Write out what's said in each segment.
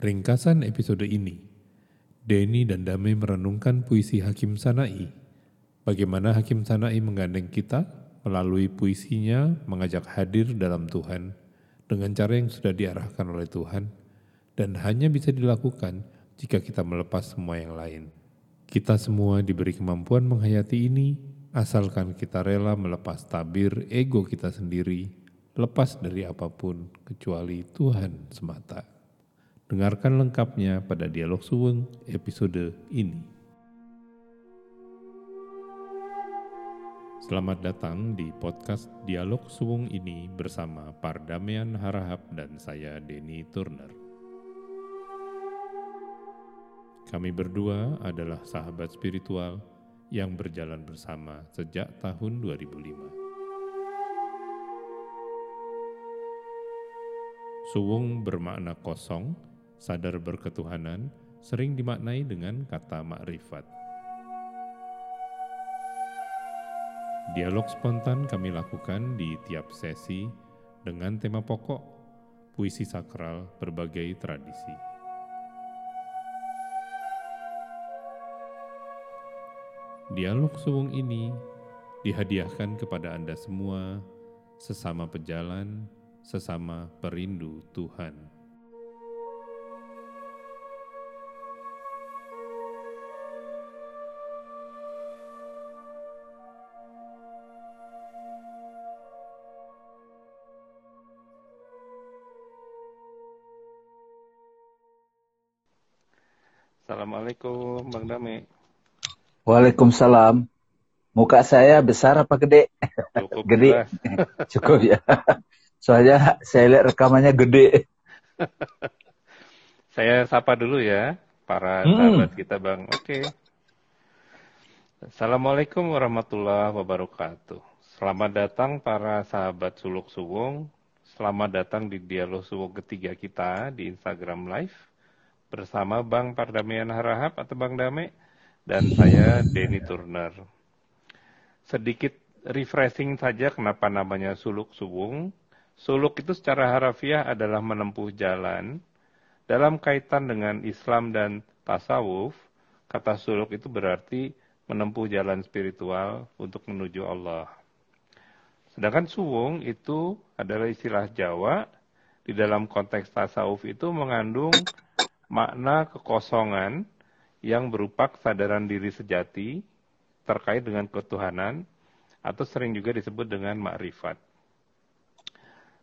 Ringkasan episode ini, Denny dan Dame merenungkan puisi Hakim Sanai. Bagaimana Hakim Sanai menggandeng kita melalui puisinya mengajak hadir dalam Tuhan dengan cara yang sudah diarahkan oleh Tuhan dan hanya bisa dilakukan jika kita melepas semua yang lain. Kita semua diberi kemampuan menghayati ini asalkan kita rela melepas tabir ego kita sendiri, lepas dari apa pun kecuali Tuhan semata. Dengarkan lengkapnya pada Dialog Suweng episode ini. Selamat datang di podcast Dialog Suwung ini bersama Pardamian Harahap dan saya Denny Turner. Kami berdua adalah sahabat spiritual yang berjalan bersama sejak tahun 2005. Suwung bermakna kosong, sadar berketuhanan sering dimaknai dengan kata makrifat. Dialog spontan kami lakukan di tiap sesi dengan tema pokok puisi sakral berbagai tradisi. Dialog suwung ini dihadiahkan kepada Anda semua sesama pejalan, sesama perindu Tuhan. Assalamualaikum Bang Dame. Waalaikumsalam. Muka saya besar apa gede? Cukup gede. Cukup ya. Soalnya saya lihat rekamannya gede. saya sapa dulu ya para hmm. sahabat kita Bang. Oke. Assalamualaikum warahmatullahi wabarakatuh. Selamat datang para sahabat Suluk Suwung. Selamat datang di dialog Suwung ketiga kita di Instagram Live bersama Bang Pardamian Harahap atau Bang Dame dan saya Denny Turner. Sedikit refreshing saja kenapa namanya suluk suwung. Suluk itu secara harafiah adalah menempuh jalan. Dalam kaitan dengan Islam dan tasawuf, kata suluk itu berarti menempuh jalan spiritual untuk menuju Allah. Sedangkan suwung itu adalah istilah Jawa, di dalam konteks tasawuf itu mengandung makna kekosongan yang berupa kesadaran diri sejati terkait dengan ketuhanan atau sering juga disebut dengan makrifat.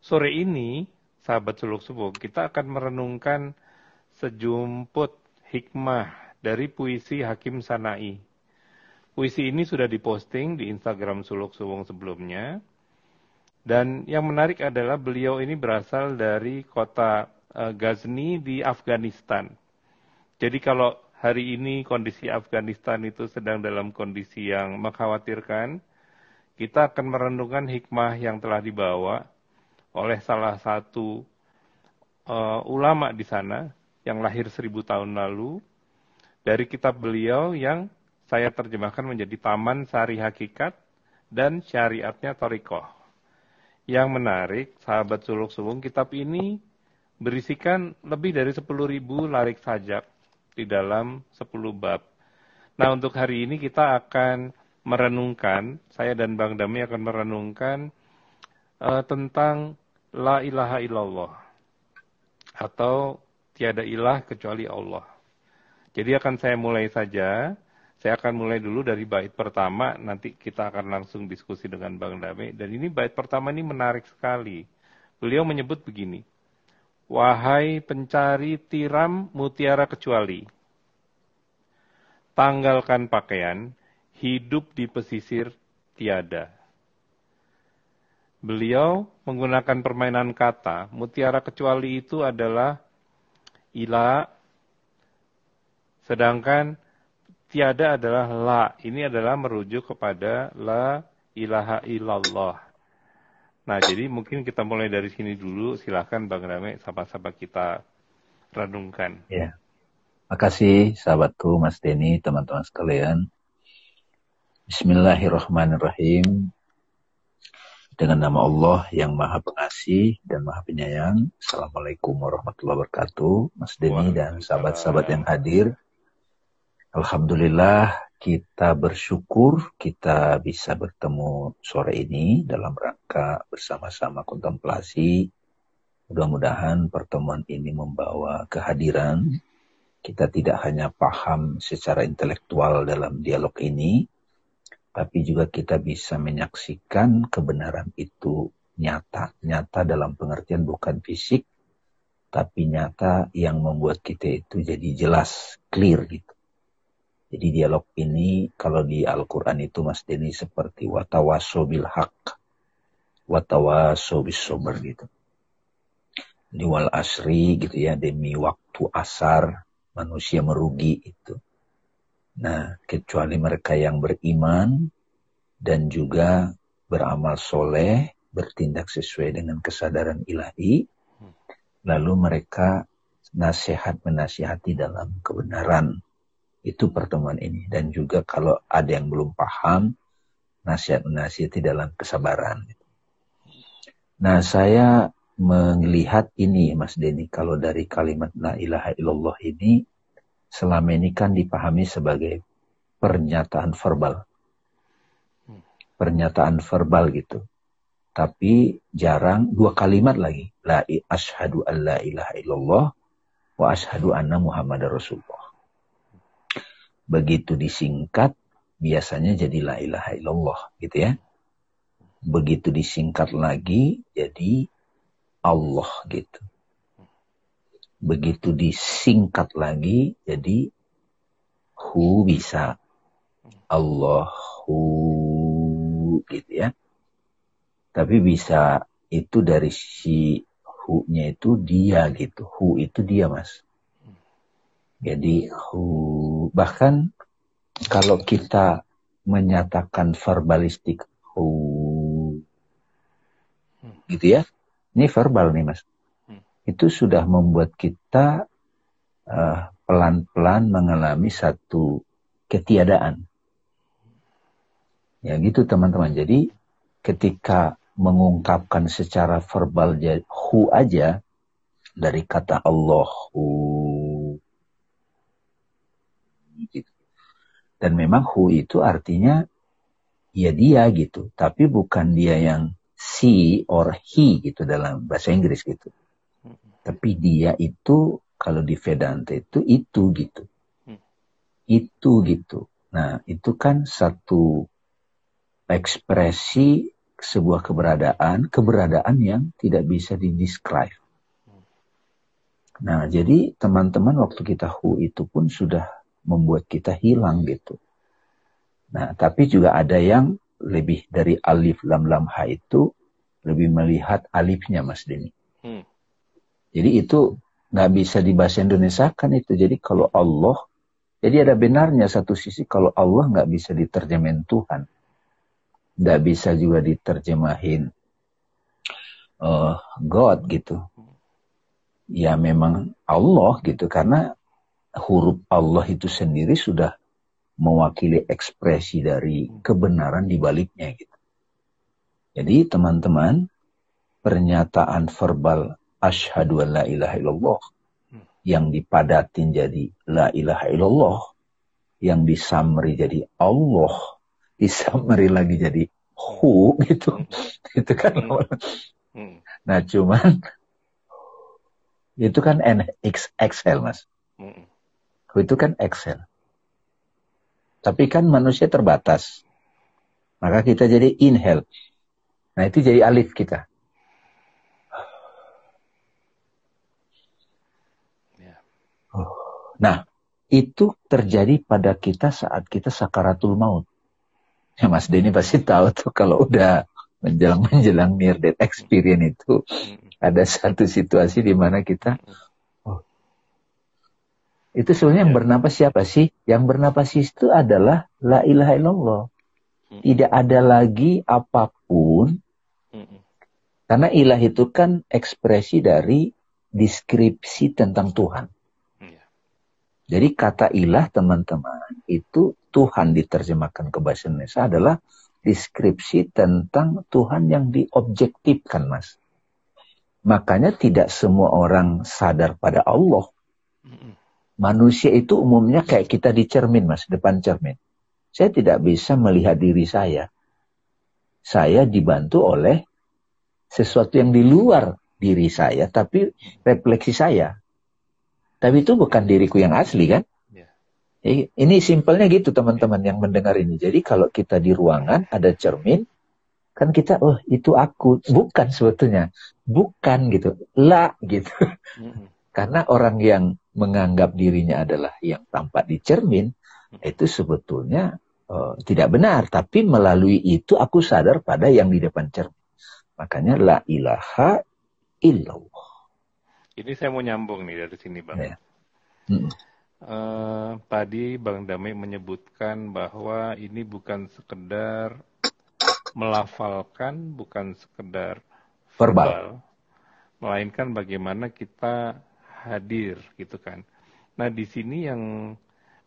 Sore ini, sahabat suluk subuh, kita akan merenungkan sejumput hikmah dari puisi Hakim Sanai. Puisi ini sudah diposting di Instagram Suluk Suwung sebelumnya. Dan yang menarik adalah beliau ini berasal dari kota uh, Ghazni di Afghanistan. Jadi kalau hari ini kondisi Afghanistan itu sedang dalam kondisi yang mengkhawatirkan, kita akan merenungkan hikmah yang telah dibawa oleh salah satu uh, ulama di sana yang lahir seribu tahun lalu dari kitab beliau yang saya terjemahkan menjadi Taman Sari Hakikat dan Syariatnya Torikoh. Yang menarik, sahabat suluk sulung, kitab ini berisikan lebih dari 10.000 larik sajak di dalam 10 bab. Nah, untuk hari ini kita akan merenungkan, saya dan Bang Dami akan merenungkan uh, tentang la ilaha illallah atau tiada ilah kecuali Allah. Jadi akan saya mulai saja. Saya akan mulai dulu dari bait pertama, nanti kita akan langsung diskusi dengan Bang Dame. Dan ini bait pertama ini menarik sekali. Beliau menyebut begini, Wahai pencari tiram mutiara kecuali, tanggalkan pakaian, hidup di pesisir tiada. Beliau menggunakan permainan kata, mutiara kecuali itu adalah ila, sedangkan tiada adalah la. Ini adalah merujuk kepada la ilaha illallah. Nah, jadi mungkin kita mulai dari sini dulu. Silahkan Bang Rame, sapa-sapa kita renungkan. Ya. Makasih sahabatku, Mas Denny, teman-teman sekalian. Bismillahirrahmanirrahim. Dengan nama Allah yang Maha Pengasih dan Maha Penyayang. Assalamualaikum warahmatullahi wabarakatuh. Mas Denny dan sahabat-sahabat yang hadir. Alhamdulillah kita bersyukur kita bisa bertemu sore ini dalam rangka bersama-sama kontemplasi. Mudah-mudahan pertemuan ini membawa kehadiran. Kita tidak hanya paham secara intelektual dalam dialog ini, tapi juga kita bisa menyaksikan kebenaran itu nyata. Nyata dalam pengertian bukan fisik, tapi nyata yang membuat kita itu jadi jelas, clear gitu. Jadi dialog ini kalau di Al-Quran itu Mas Denny seperti watawaso bil haq, watawaso bis sober gitu. Di wal asri gitu ya, demi waktu asar manusia merugi itu. Nah, kecuali mereka yang beriman dan juga beramal soleh, bertindak sesuai dengan kesadaran ilahi, lalu mereka nasihat menasihati dalam kebenaran. Itu pertemuan ini. Dan juga kalau ada yang belum paham, nasihat menasihati dalam kesabaran. Nah, saya melihat ini Mas Denny, kalau dari kalimat la ilaha illallah ini, selama ini kan dipahami sebagai pernyataan verbal. Pernyataan verbal gitu. Tapi jarang dua kalimat lagi. La ashadu an la ilaha illallah wa ashadu anna muhammad rasulullah. Begitu disingkat, biasanya jadi la ilaha illallah gitu ya. Begitu disingkat lagi, jadi Allah gitu begitu disingkat lagi jadi hu bisa Allahu gitu ya. Tapi bisa itu dari si hu-nya itu dia gitu. Hu itu dia mas. Jadi hu bahkan kalau kita menyatakan verbalistik hu gitu ya. Ini verbal nih mas itu sudah membuat kita uh, pelan-pelan mengalami satu ketiadaan. Ya gitu teman-teman. Jadi ketika mengungkapkan secara verbal hu aja dari kata Allah hu gitu. Dan memang hu itu artinya ya dia gitu, tapi bukan dia yang si or he gitu dalam bahasa Inggris gitu. Tapi dia itu kalau di Vedanta itu itu gitu. Itu gitu. Nah, itu kan satu ekspresi sebuah keberadaan, keberadaan yang tidak bisa didescribe. Nah, jadi teman-teman waktu kita hu itu pun sudah membuat kita hilang gitu. Nah, tapi juga ada yang lebih dari alif lam lam ha itu lebih melihat alifnya Mas Denny. Hmm. Jadi itu nggak bisa dibahasa Indonesia kan itu. Jadi kalau Allah, jadi ada benarnya satu sisi kalau Allah nggak bisa diterjemahin Tuhan. Nggak bisa juga diterjemahin uh, God gitu. Ya memang Allah gitu. Karena huruf Allah itu sendiri sudah mewakili ekspresi dari kebenaran di baliknya gitu. Jadi teman-teman, pernyataan verbal asyhadu an la ilaha illallah hmm. yang dipadatin jadi la ilaha illallah yang disamri jadi Allah disamri lagi jadi hu gitu hmm. itu kan hmm. nah cuman itu kan NX Excel mas hmm. Itu kan Excel. Tapi kan manusia terbatas. Maka kita jadi inhale. Nah itu jadi alif kita. Nah, itu terjadi pada kita saat kita sakaratul maut. Ya Mas Denny pasti tahu tuh kalau udah menjelang-menjelang near death experience itu ada satu situasi di mana kita oh, itu sebenarnya yang bernapas siapa sih? Yang bernapas itu adalah la ilaha illallah. Tidak ada lagi apa pun. Karena ilah itu kan ekspresi dari deskripsi tentang Tuhan. Jadi kata ilah teman-teman itu Tuhan diterjemahkan ke bahasa Indonesia adalah deskripsi tentang Tuhan yang diobjektifkan, Mas. Makanya tidak semua orang sadar pada Allah. Manusia itu umumnya kayak kita di cermin, Mas, depan cermin. Saya tidak bisa melihat diri saya. Saya dibantu oleh sesuatu yang di luar diri saya, tapi refleksi saya. Tapi itu bukan diriku yang asli kan? Ini simpelnya gitu teman-teman yang mendengar ini. Jadi kalau kita di ruangan ada cermin, kan kita oh itu aku, bukan sebetulnya, bukan gitu, lah gitu. Karena orang yang menganggap dirinya adalah yang tampak di cermin, itu sebetulnya uh, tidak benar. Tapi melalui itu aku sadar pada yang di depan cermin. Makanya la ilaha illallah. Ini saya mau nyambung nih dari sini bang. Ya. Hmm. Uh, tadi Bang Damai menyebutkan bahwa ini bukan sekedar melafalkan, bukan sekedar verbal, verbal melainkan bagaimana kita hadir gitu kan. Nah di sini yang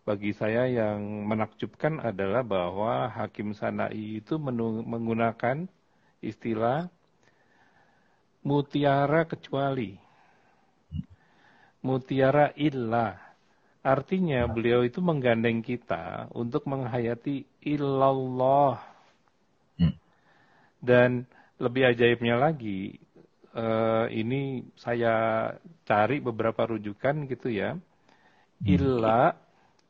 bagi saya yang menakjubkan adalah bahwa Hakim Sanai itu menggunakan istilah mutiara kecuali, mutiara illah Artinya beliau itu menggandeng kita untuk menghayati illallah. Hmm. Dan lebih ajaibnya lagi, uh, ini saya cari beberapa rujukan gitu ya. Hmm. Illa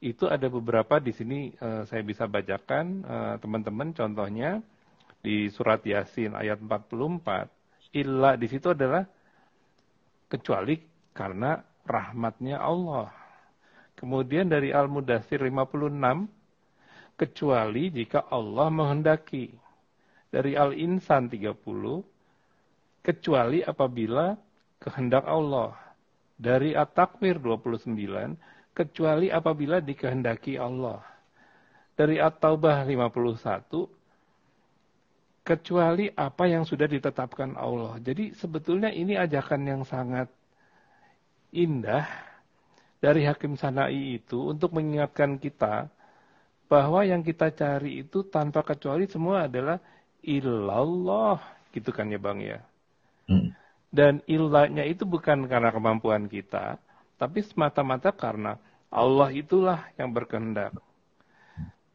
itu ada beberapa di sini uh, saya bisa bacakan eh, teman-teman uh, contohnya di surat Yasin ayat 44. Illa di situ adalah kecuali karena rahmatnya Allah. Kemudian dari Al-Mudathir 56, kecuali jika Allah menghendaki. Dari Al-Insan 30, kecuali apabila kehendak Allah. Dari At-Takwir 29, kecuali apabila dikehendaki Allah. Dari At-Taubah 51, kecuali apa yang sudah ditetapkan Allah. Jadi sebetulnya ini ajakan yang sangat indah dari Hakim Sanai itu untuk mengingatkan kita bahwa yang kita cari itu tanpa kecuali semua adalah illallah gitu kan ya Bang ya. Hmm. Dan illahnya itu bukan karena kemampuan kita, tapi semata-mata karena Allah itulah yang berkehendak.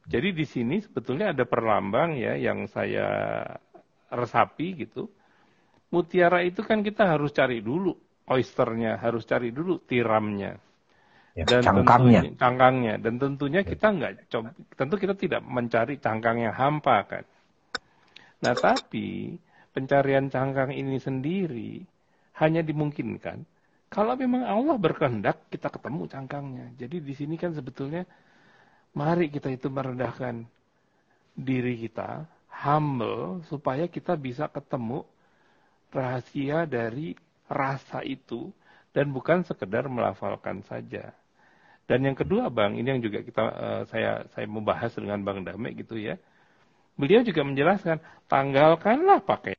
Jadi di sini sebetulnya ada perlambang ya yang saya resapi gitu. Mutiara itu kan kita harus cari dulu oysternya, harus cari dulu tiramnya ya, dan cangkangnya. Tentunya, cangkangnya dan tentunya ya. kita nggak tentu kita tidak mencari cangkang yang hampa kan. Nah tapi pencarian cangkang ini sendiri hanya dimungkinkan kalau memang Allah berkehendak kita ketemu cangkangnya. Jadi di sini kan sebetulnya mari kita itu merendahkan diri kita, humble supaya kita bisa ketemu rahasia dari rasa itu dan bukan sekedar melafalkan saja. Dan yang kedua Bang, ini yang juga kita uh, saya saya membahas dengan Bang Dame gitu ya. Beliau juga menjelaskan, tanggalkanlah pakai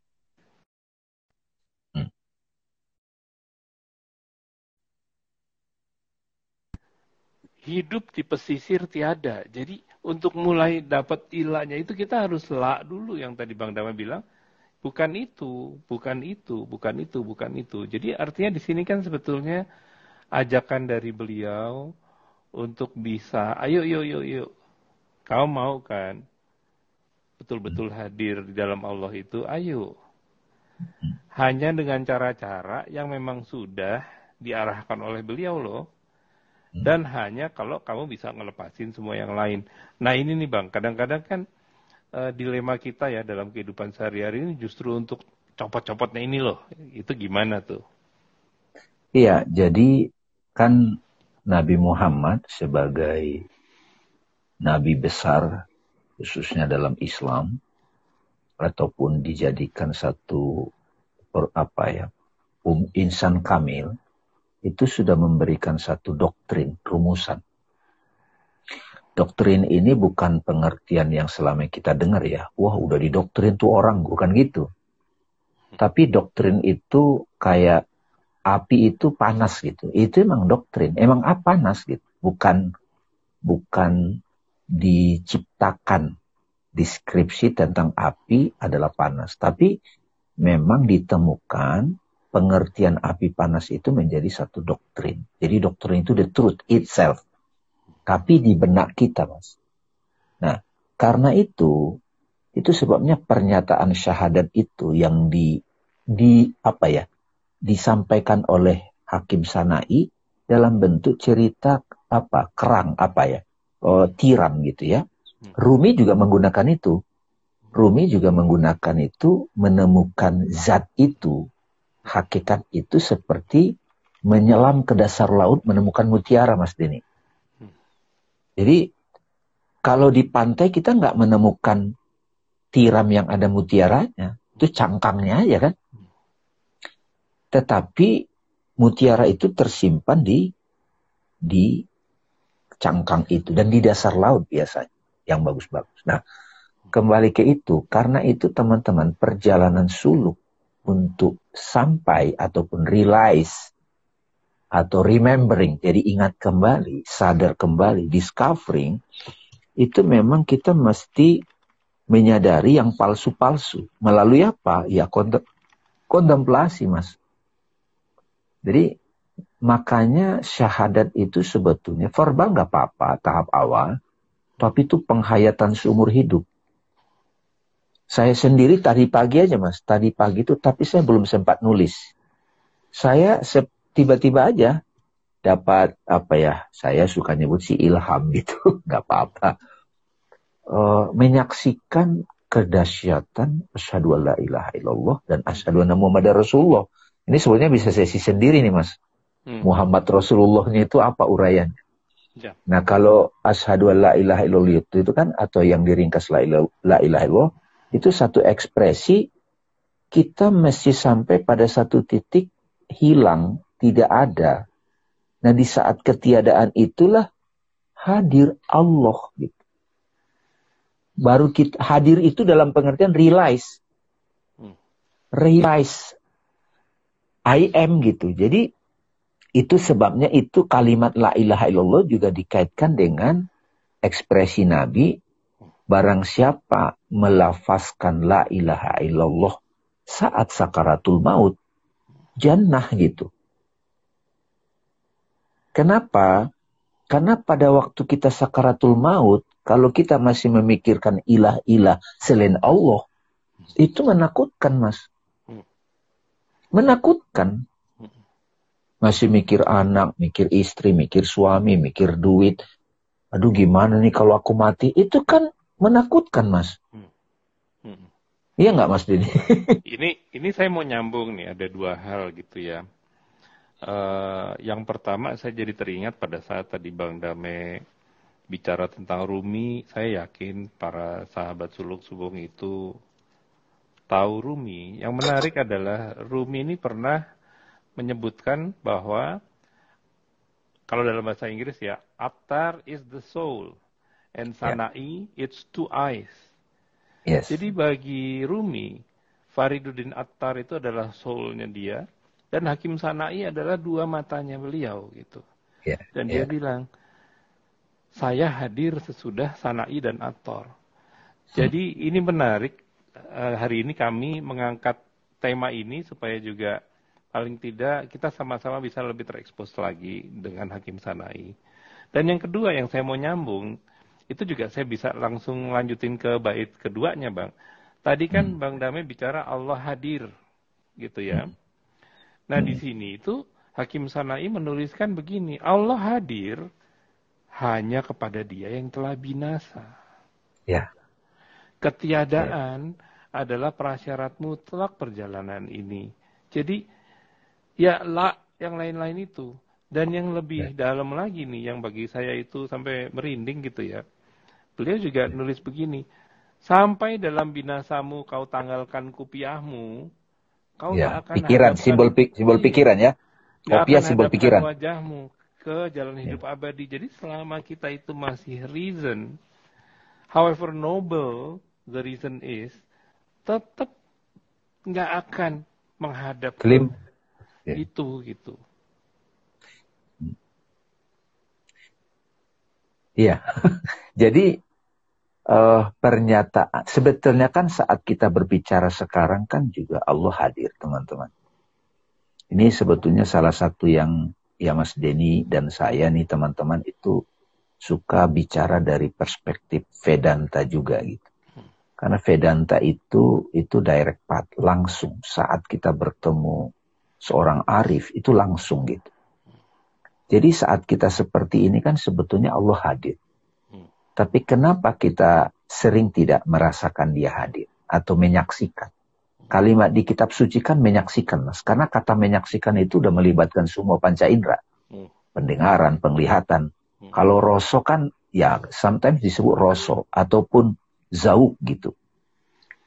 hidup di pesisir tiada. Jadi untuk mulai dapat ilahnya itu kita harus la dulu yang tadi Bang Dama bilang. Bukan itu, bukan itu, bukan itu, bukan itu. Jadi artinya di sini kan sebetulnya ajakan dari beliau untuk bisa, ayo, yuk, yuk, yuk. Kau mau kan? Betul-betul hadir di dalam Allah itu, ayo. Hanya dengan cara-cara yang memang sudah diarahkan oleh beliau loh. Dan hanya kalau kamu bisa ngelepasin semua yang lain. Nah ini nih Bang, kadang-kadang kan uh, dilema kita ya dalam kehidupan sehari-hari ini justru untuk copot-copotnya ini loh. Itu gimana tuh? Iya, jadi kan Nabi Muhammad sebagai nabi besar khususnya dalam Islam ataupun dijadikan satu per, apa ya um, insan kamil itu sudah memberikan satu doktrin rumusan doktrin ini bukan pengertian yang selama kita dengar ya wah udah didoktrin tuh orang bukan gitu tapi doktrin itu kayak api itu panas gitu. Itu emang doktrin, emang apa panas gitu. Bukan bukan diciptakan deskripsi tentang api adalah panas. Tapi memang ditemukan pengertian api panas itu menjadi satu doktrin. Jadi doktrin itu the truth itself. Tapi di benak kita, Mas. Nah, karena itu, itu sebabnya pernyataan syahadat itu yang di, di apa ya, disampaikan oleh Hakim Sanai dalam bentuk cerita apa kerang apa ya, oh, tiram gitu ya. Rumi juga menggunakan itu. Rumi juga menggunakan itu menemukan zat itu, hakikat itu seperti menyelam ke dasar laut menemukan mutiara, Mas Dini. Jadi kalau di pantai kita nggak menemukan tiram yang ada mutiaranya, itu cangkangnya aja kan. Tetapi mutiara itu tersimpan di di cangkang itu dan di dasar laut biasanya yang bagus-bagus. Nah, kembali ke itu, karena itu teman-teman perjalanan suluk untuk sampai ataupun realize atau remembering, jadi ingat kembali, sadar kembali, discovering, itu memang kita mesti menyadari yang palsu-palsu. Melalui apa? Ya kontemplasi, mas. Jadi makanya syahadat itu sebetulnya verbal nggak apa-apa tahap awal, tapi itu penghayatan seumur hidup. Saya sendiri tadi pagi aja mas, tadi pagi itu tapi saya belum sempat nulis. Saya tiba-tiba aja dapat apa ya, saya suka nyebut si ilham gitu, nggak apa-apa. Uh, menyaksikan kedahsyatan asyhadu alla ilaha illallah dan asyhadu anna muhammadar rasulullah. Ini sebenarnya bisa sesi sendiri nih mas. Hmm. Muhammad Rasulullahnya itu apa uraian? Ya. Nah kalau ashadu la ilaha illallah itu, itu kan atau yang diringkas la la ilaha illallah itu satu ekspresi kita mesti sampai pada satu titik hilang, tidak ada. Nah di saat ketiadaan itulah hadir Allah gitu. Baru kita hadir itu dalam pengertian realize. Hmm. Realize. I am gitu. Jadi itu sebabnya itu kalimat la ilaha illallah juga dikaitkan dengan ekspresi Nabi. Barang siapa melafazkan la ilaha illallah saat sakaratul maut, jannah gitu. Kenapa? Karena pada waktu kita sakaratul maut, kalau kita masih memikirkan ilah-ilah selain Allah, itu menakutkan mas. Hmm. Menakutkan. Masih mikir anak, mikir istri, mikir suami, mikir duit. Aduh gimana nih kalau aku mati? Itu kan menakutkan mas. Hmm. Hmm. Iya nggak mas Dini? ini ini saya mau nyambung nih ada dua hal gitu ya. Uh, yang pertama saya jadi teringat pada saat tadi Bang Dame bicara tentang Rumi, saya yakin para sahabat suluk subung itu tahu Rumi. Yang menarik adalah Rumi ini pernah menyebutkan bahwa kalau dalam bahasa Inggris ya, Attar is the soul and. Sana'i yeah. it's two eyes. Yes. Jadi bagi Rumi, Fariduddin Attar itu adalah soulnya dia dan Hakim Sana'i adalah dua matanya beliau gitu. Yeah. Dan yeah. dia bilang, saya hadir sesudah Sana'i dan Attar. Jadi hmm. ini menarik. Eh, hari ini kami mengangkat tema ini supaya juga paling tidak kita sama-sama bisa lebih terekspos lagi dengan Hakim Sanai. Dan yang kedua yang saya mau nyambung, itu juga saya bisa langsung lanjutin ke bait keduanya Bang. Tadi kan hmm. Bang Dame bicara Allah hadir, gitu ya. Hmm. Nah di hmm. sini itu Hakim Sanai menuliskan begini, Allah hadir hanya kepada dia yang telah binasa. Ya. Ketiadaan ya. adalah prasyarat mutlak perjalanan ini. Jadi ya la yang lain-lain itu dan yang lebih ya. dalam lagi nih yang bagi saya itu sampai merinding gitu ya beliau juga nulis begini sampai dalam binasamu kau tanggalkan kupiahmu kau ya. akan pikiran simbol pi simbol pikiran ya kopiah simbol pikiran wajahmu ke jalan hidup ya. abadi jadi selama kita itu masih reason however noble the reason is tetap nggak akan menghadap Klim ya. itu gitu. Iya. Jadi uh, pernyataan. Sebetulnya kan saat kita berbicara sekarang kan juga Allah hadir, teman-teman. Ini sebetulnya salah satu yang ya Mas Denny dan saya nih teman-teman itu suka bicara dari perspektif Vedanta juga gitu. Karena Vedanta itu itu direct path, langsung saat kita bertemu seorang arif itu langsung gitu. Jadi saat kita seperti ini kan sebetulnya Allah hadir. Tapi kenapa kita sering tidak merasakan dia hadir atau menyaksikan? Kalimat di kitab suci kan menyaksikan, Mas. Karena kata menyaksikan itu udah melibatkan semua panca indera. Hmm. Pendengaran, penglihatan. Hmm. Kalau rosso kan ya sometimes disebut rosso ataupun zauk gitu.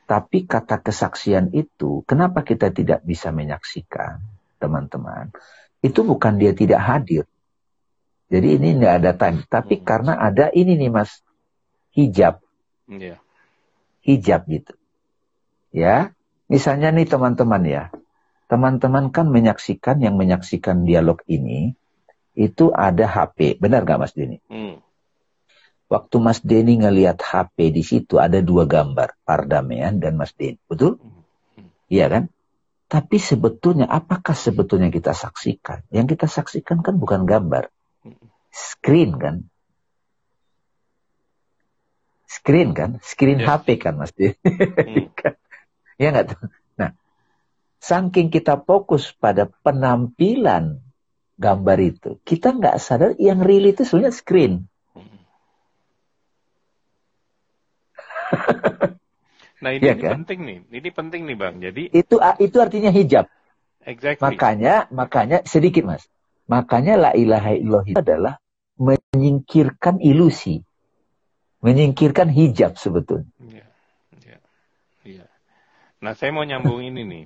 Tapi kata kesaksian itu, kenapa kita tidak bisa menyaksikan, teman-teman? Itu bukan dia tidak hadir. Jadi ini tidak ada time. Tapi hmm. karena ada ini nih mas, hijab. Yeah. Hijab gitu. Ya, Misalnya nih teman-teman ya, teman-teman kan menyaksikan yang menyaksikan dialog ini, itu ada HP. Benar gak Mas Denny? Hmm. Waktu Mas Denny ngelihat HP di situ ada dua gambar, Pardamean dan Mas Denny. Betul? Hmm. Iya kan? Tapi sebetulnya apakah sebetulnya kita saksikan? Yang kita saksikan kan bukan gambar. Screen kan? Screen kan? Screen yeah. HP kan Mas. Hmm. Ya nggak tuh? Nah, saking kita fokus pada penampilan gambar itu, kita nggak sadar yang real itu sebenarnya screen. Nah ini, ya ini kan? penting nih, ini penting nih bang. Jadi itu itu artinya hijab. Exactly. Makanya makanya sedikit mas. Makanya la ilaha illallah itu adalah menyingkirkan ilusi, menyingkirkan hijab sebetulnya. Ya. Nah, saya mau nyambung ini nih.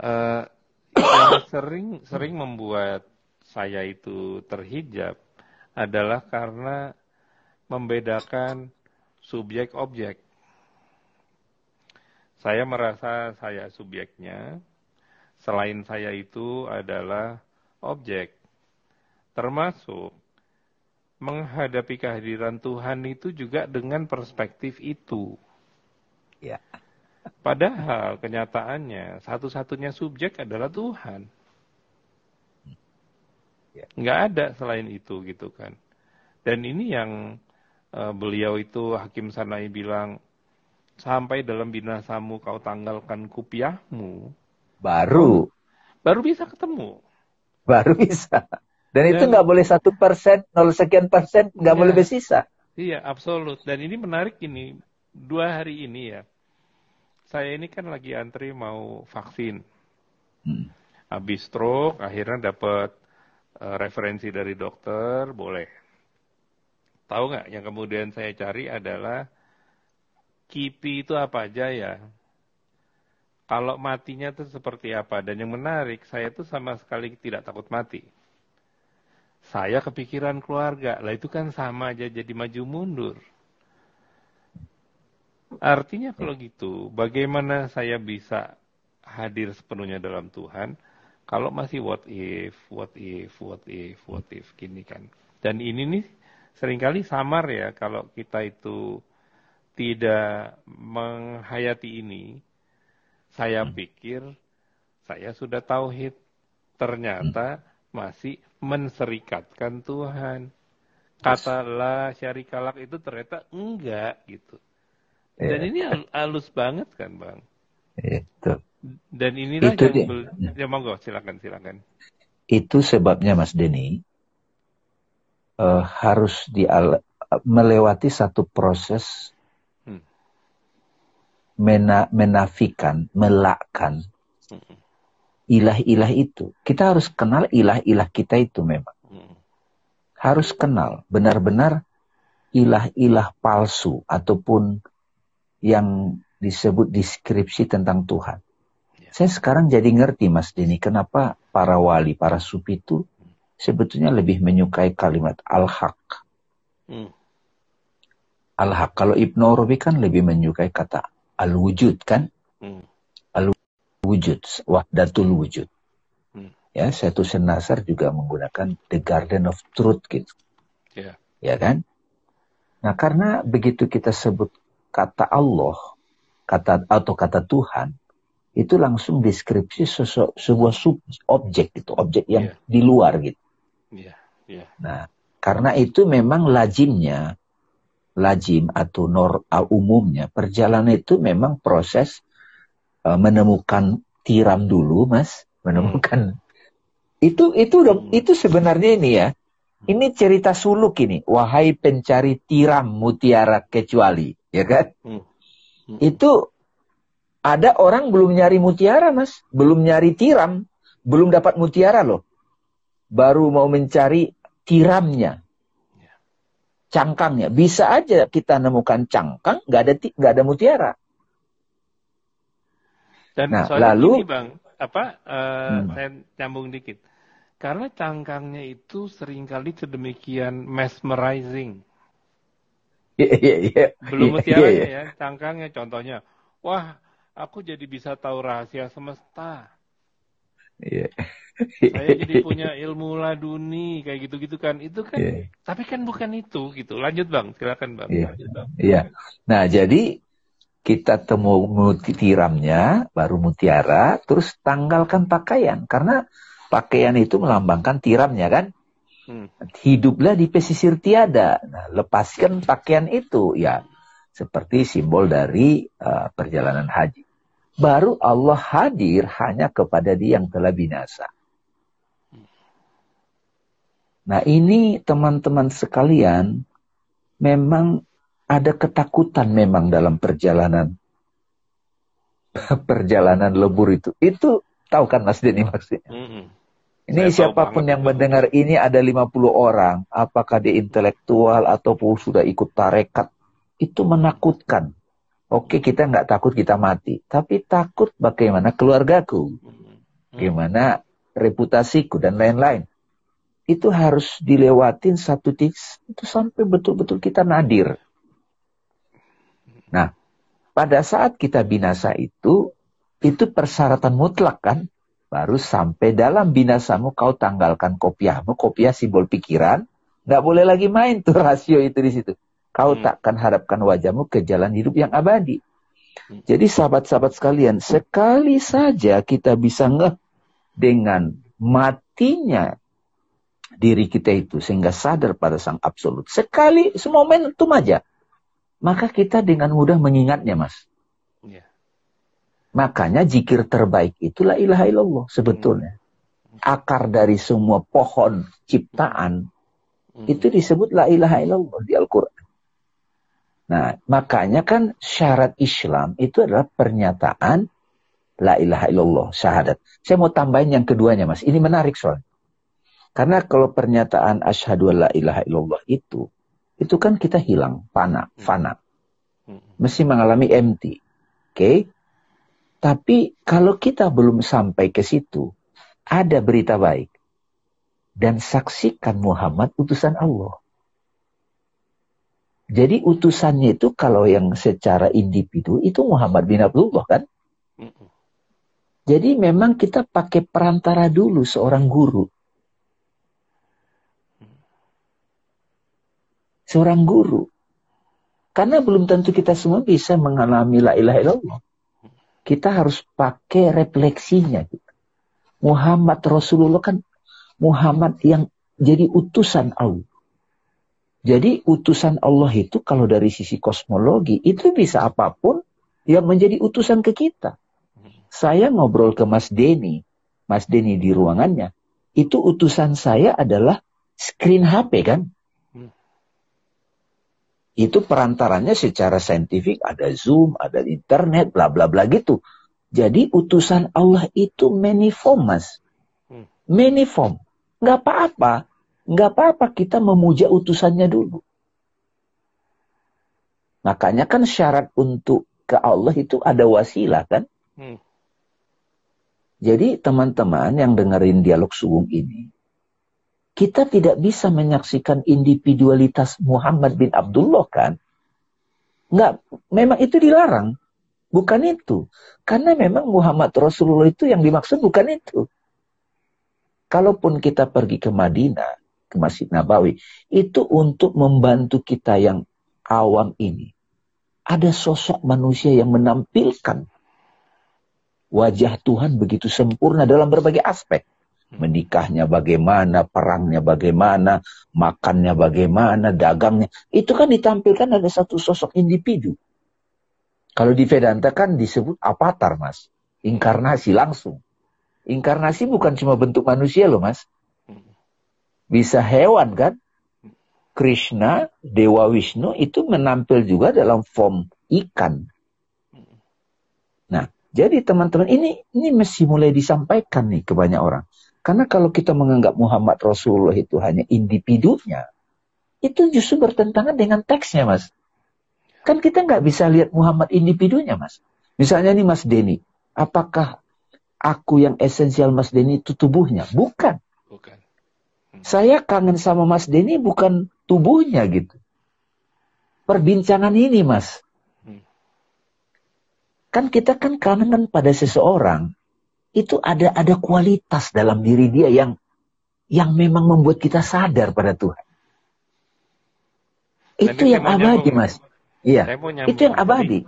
Uh, yang sering sering membuat saya itu terhijab adalah karena membedakan subjek objek. Saya merasa saya subjeknya, selain saya itu adalah objek. Termasuk menghadapi kehadiran Tuhan itu juga dengan perspektif itu. Ya. Padahal kenyataannya satu-satunya subjek adalah Tuhan. Ya. Nggak ada selain itu gitu kan. Dan ini yang uh, beliau itu Hakim Sanai bilang sampai dalam binasamu kau tanggalkan kupiahmu. Baru. Baru bisa ketemu. Baru bisa. Dan, itu nggak boleh satu persen, nol sekian persen, nggak iya, boleh bersisa. Iya, absolut. Dan ini menarik ini. Dua hari ini ya saya ini kan lagi antri mau vaksin. Hmm. Habis stroke, akhirnya dapat uh, referensi dari dokter, boleh. Tahu nggak? Yang kemudian saya cari adalah KIPI itu apa aja ya? Kalau matinya itu seperti apa? Dan yang menarik, saya itu sama sekali tidak takut mati. Saya kepikiran keluarga, lah itu kan sama aja jadi maju mundur. Artinya kalau gitu, bagaimana saya bisa hadir sepenuhnya dalam Tuhan kalau masih what if, what if, what if, what if, gini kan. Dan ini nih sering kali samar ya kalau kita itu tidak menghayati ini. Saya hmm. pikir saya sudah tauhid. Ternyata hmm. Masih menserikatkan Tuhan. Kata la syarikalak itu ternyata enggak gitu. Dan ini halus banget kan bang. Itu. Dan inilah itu yang bel... ya monggo silakan silakan. Itu sebabnya Mas Denny uh, harus di melewati satu proses hmm. mena menafikan, melakkan hmm. Ilah-ilah itu. Kita harus kenal ilah-ilah kita itu memang. Hmm. Harus kenal benar-benar ilah-ilah palsu ataupun yang disebut deskripsi tentang Tuhan. Ya. Saya sekarang jadi ngerti Mas Dini, kenapa para wali, para sufi itu sebetulnya lebih menyukai kalimat al-haq. Hmm. Al-haq. Kalau Ibnu Arabi kan lebih menyukai kata al-wujud kan? Hmm. Al-wujud, wahdatul wujud. Hmm. Ya, satu senasar juga menggunakan the garden of truth gitu. Yeah. Ya kan? Nah, karena begitu kita sebut kata Allah, kata atau kata Tuhan, itu langsung deskripsi sesu, sebuah sub, objek gitu, objek yang yeah. di luar gitu. Yeah. Yeah. Nah, karena itu memang lazimnya, lazim atau nor uh, umumnya perjalanan itu memang proses uh, menemukan tiram dulu, mas, menemukan hmm. itu itu dong, hmm. itu sebenarnya ini ya. Ini cerita suluk ini, wahai pencari tiram mutiara kecuali, ya kan? Hmm. Hmm. Itu ada orang belum nyari mutiara, Mas. Belum nyari tiram. Belum dapat mutiara loh. Baru mau mencari tiramnya. Cangkangnya. Bisa aja kita nemukan cangkang, nggak ada nggak ada mutiara. Dan nah, lalu, ini Bang, apa, uh, hmm. saya nyambung dikit. Karena cangkangnya itu sering kali sedemikian mesmerizing. Yeah, yeah, yeah. Belum mutiaranya yeah, yeah. ya, cangkangnya contohnya. Wah, aku jadi bisa tahu rahasia semesta. Iya. Yeah. Saya jadi punya ilmu laduni kayak gitu-gitu kan. Itu kan yeah. tapi kan bukan itu gitu. Lanjut Bang, silakan Bang. Iya. Yeah. Yeah. Nah, jadi kita temu tiramnya baru mutiara, terus tanggalkan pakaian karena pakaian itu melambangkan tiramnya kan. Hmm. Hiduplah di pesisir tiada. Nah, lepaskan pakaian itu ya seperti simbol dari uh, perjalanan haji. Baru Allah hadir hanya kepada dia yang telah binasa. Nah ini teman-teman sekalian, memang ada ketakutan memang dalam perjalanan perjalanan lebur itu. Itu tahu kan Mas Denny maksudnya? Mm -hmm. Ini Saya siapa pun yang itu. mendengar ini ada 50 orang, apakah dia intelektual ataupun sudah ikut tarekat itu menakutkan. Oke kita nggak takut kita mati, tapi takut bagaimana keluargaku, gimana reputasiku dan lain-lain. Itu harus dilewatin satu tiks itu sampai betul-betul kita nadir. Nah, pada saat kita binasa itu, itu persyaratan mutlak kan? Baru sampai dalam binasamu kau tanggalkan kopiahmu, kopiah simbol pikiran. Nggak boleh lagi main tuh rasio itu di situ kau hmm. takkan harapkan wajahmu ke jalan hidup yang abadi. Hmm. Jadi sahabat-sahabat sekalian, sekali saja kita bisa ngeh dengan matinya diri kita itu sehingga sadar pada sang absolut. Sekali semomentum aja. Maka kita dengan mudah mengingatnya, Mas. Yeah. Makanya jikir terbaik itulah ilaha illallah sebetulnya. Hmm. Akar dari semua pohon ciptaan hmm. itu disebut la ilaha illallah di Al-Quran. Nah, makanya kan syarat Islam itu adalah pernyataan la ilaha illallah, syahadat. Saya mau tambahin yang keduanya, Mas. Ini menarik soalnya. Karena kalau pernyataan asyhadu la ilaha illallah itu, itu kan kita hilang, fana, fana. Mesti mengalami empty. Oke? Okay? Tapi kalau kita belum sampai ke situ, ada berita baik. Dan saksikan Muhammad utusan Allah. Jadi utusannya itu kalau yang secara individu itu Muhammad bin Abdullah kan? Jadi memang kita pakai perantara dulu seorang guru. Seorang guru. Karena belum tentu kita semua bisa mengalami la ilaha illallah. Kita harus pakai refleksinya. Muhammad Rasulullah kan Muhammad yang jadi utusan Allah. Jadi utusan Allah itu kalau dari sisi kosmologi itu bisa apa pun yang menjadi utusan ke kita. Saya ngobrol ke Mas Denny, Mas Denny di ruangannya, itu utusan saya adalah screen HP kan? Itu perantaranya secara saintifik ada Zoom, ada internet, bla bla bla gitu. Jadi utusan Allah itu maniform mas. Hmm. Maniform. Gak apa-apa nggak apa-apa kita memuja utusannya dulu. Makanya kan syarat untuk ke Allah itu ada wasilah kan? Hmm. Jadi teman-teman yang dengerin dialog suwung ini, kita tidak bisa menyaksikan individualitas Muhammad bin Abdullah kan? Nggak, memang itu dilarang. Bukan itu. Karena memang Muhammad Rasulullah itu yang dimaksud bukan itu. Kalaupun kita pergi ke Madinah, ke Masjid Nabawi itu untuk membantu kita yang awam ini ada sosok manusia yang menampilkan wajah Tuhan begitu sempurna dalam berbagai aspek. Hmm. Menikahnya bagaimana, perangnya bagaimana, makannya bagaimana, dagangnya. Itu kan ditampilkan ada satu sosok individu. Kalau di Vedanta kan disebut avatar, Mas. Inkarnasi langsung. Inkarnasi bukan cuma bentuk manusia loh, Mas. Hmm. Bisa hewan kan? Krishna, Dewa Wisnu itu menampil juga dalam form ikan. Nah, jadi teman-teman ini ini mesti mulai disampaikan nih ke banyak orang. Karena kalau kita menganggap Muhammad Rasulullah itu hanya individunya, itu justru bertentangan dengan teksnya, Mas. Kan kita nggak bisa lihat Muhammad individunya, Mas. Misalnya nih Mas Denny, apakah aku yang esensial Mas Denny itu tubuhnya? Bukan. Bukan. Hmm. Saya kangen sama Mas Denny bukan tubuhnya gitu. Perbincangan ini, Mas. Kan kita kan kangen pada seseorang itu ada ada kualitas dalam diri dia yang yang memang membuat kita sadar pada Tuhan. Itu yang abadi, Mas. Iya. Itu yang abadi.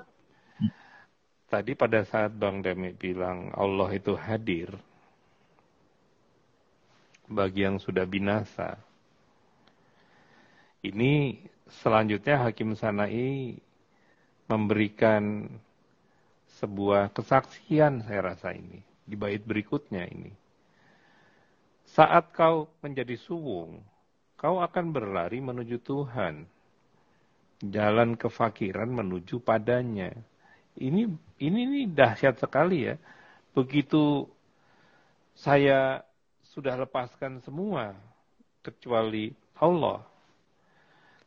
Tadi pada saat Bang Demi bilang Allah itu hadir bagi yang sudah binasa. Ini selanjutnya Hakim Sanai memberikan sebuah kesaksian saya rasa ini di bait berikutnya ini. Saat kau menjadi suwung, kau akan berlari menuju Tuhan. Jalan kefakiran menuju padanya. Ini ini ini dahsyat sekali ya. Begitu saya sudah lepaskan semua kecuali Allah.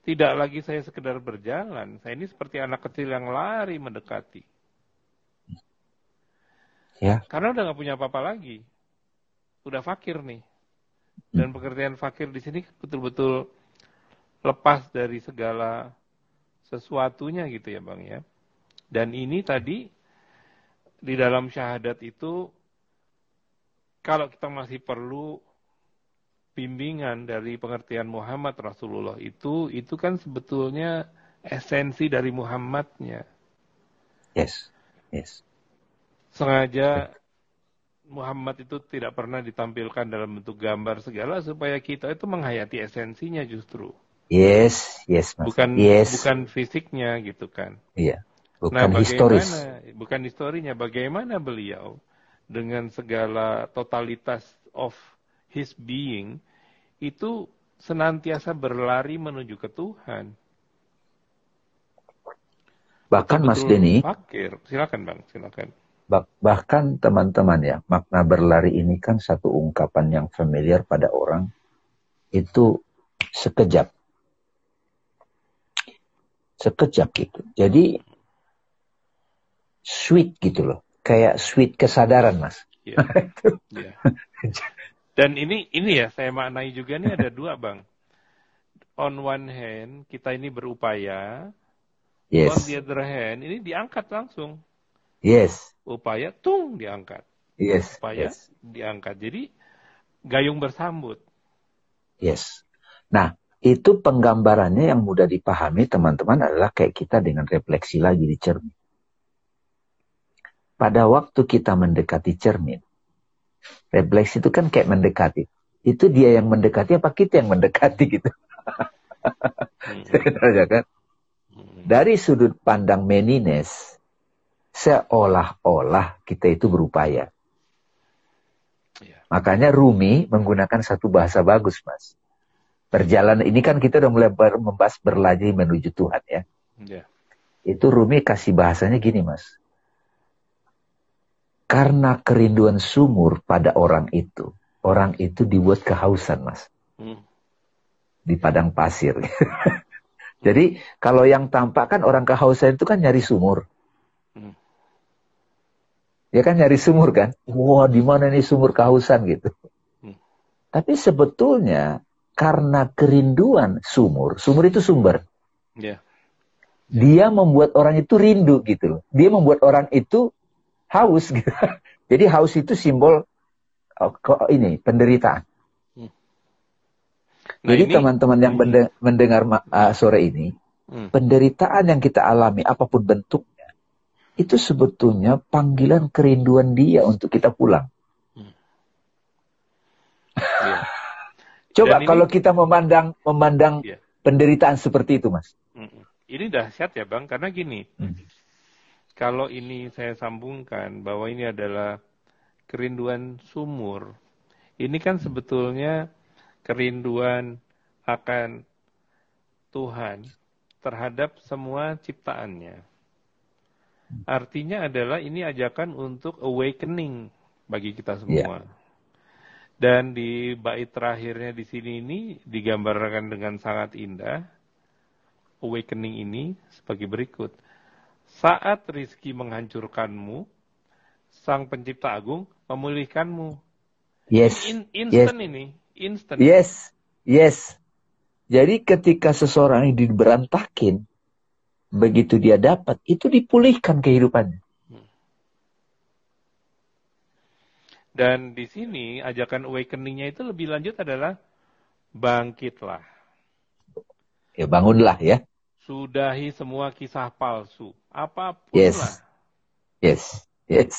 Tidak lagi saya sekedar berjalan, saya ini seperti anak kecil yang lari mendekati. Ya. Karena udah nggak punya apa-apa lagi. Udah fakir nih. Dan pengertian fakir di sini betul-betul lepas dari segala sesuatunya gitu ya Bang ya. Dan ini tadi di dalam syahadat itu kalau kita masih perlu bimbingan dari pengertian Muhammad Rasulullah itu itu kan sebetulnya esensi dari Muhammadnya. Yes. Yes sengaja Muhammad itu tidak pernah ditampilkan dalam bentuk gambar segala supaya kita itu menghayati esensinya justru. Yes, yes, mas. Bukan yes. bukan fisiknya gitu kan. Iya. Bukan nah, historis. Bukan historinya. Bagaimana beliau dengan segala totalitas of his being itu senantiasa berlari menuju ke Tuhan. Bahkan Betul Mas Denny. Fakir. Silakan Bang, silakan. Bahkan teman-teman ya, makna berlari ini kan satu ungkapan yang familiar pada orang. Itu sekejap. Sekejap gitu. Jadi sweet gitu loh. Kayak sweet kesadaran mas. Ya. ya. Dan ini ini ya saya maknai juga nih ada dua bang. On one hand kita ini berupaya. Yes. On the other hand ini diangkat langsung. Yes. Upaya tung diangkat. Yes. Upaya yes. diangkat. Jadi gayung bersambut. Yes. Nah, itu penggambarannya yang mudah dipahami teman-teman adalah kayak kita dengan refleksi lagi di cermin. Pada waktu kita mendekati cermin, refleksi itu kan kayak mendekati. Itu dia yang mendekati apa kita yang mendekati gitu. Hmm. kan? Dari sudut pandang Menines, seolah-olah kita itu berupaya. Ya. Makanya Rumi menggunakan satu bahasa bagus, Mas. Perjalanan ini kan kita udah mulai ber, membahas berlari menuju Tuhan ya. ya. Itu Rumi kasih bahasanya gini, Mas. Karena kerinduan sumur pada orang itu, orang itu dibuat kehausan, Mas. Hmm. Di padang pasir. Jadi kalau yang tampak kan orang kehausan itu kan nyari sumur. Hmm. Ya kan nyari sumur kan. Wah di mana nih sumur kehausan gitu. Hmm. Tapi sebetulnya karena kerinduan sumur, sumur itu sumber. Yeah. Dia membuat orang itu rindu gitu loh. Dia membuat orang itu haus gitu. Jadi haus itu simbol oh, ini penderitaan. Hmm. Nah, Jadi teman-teman yang mendengar uh, sore ini, Hmm. Penderitaan yang kita alami, apa pun bentuknya, itu sebetulnya panggilan kerinduan dia untuk kita pulang. Hmm. yeah. Coba ini, kalau kita memandang memandang yeah. penderitaan seperti itu, Mas. Ini dahsyat ya, Bang, karena gini. Hmm. Kalau ini saya sambungkan bahwa ini adalah kerinduan sumur. Ini kan sebetulnya kerinduan akan Tuhan terhadap semua ciptaannya. Artinya adalah ini ajakan untuk awakening bagi kita semua. Yeah. Dan di bait terakhirnya di sini ini digambarkan dengan sangat indah. Awakening ini sebagai berikut. Saat rizki menghancurkanmu, Sang Pencipta Agung memulihkanmu. Yes. In, instant yes. ini, instant. Yes, yes. Jadi ketika seseorang ini diberantakin, begitu dia dapat, itu dipulihkan kehidupannya. Dan di sini ajakan awakeningnya itu lebih lanjut adalah bangkitlah. Ya bangunlah ya. Sudahi semua kisah palsu. Apa pun yes. lah. Yes. Yes.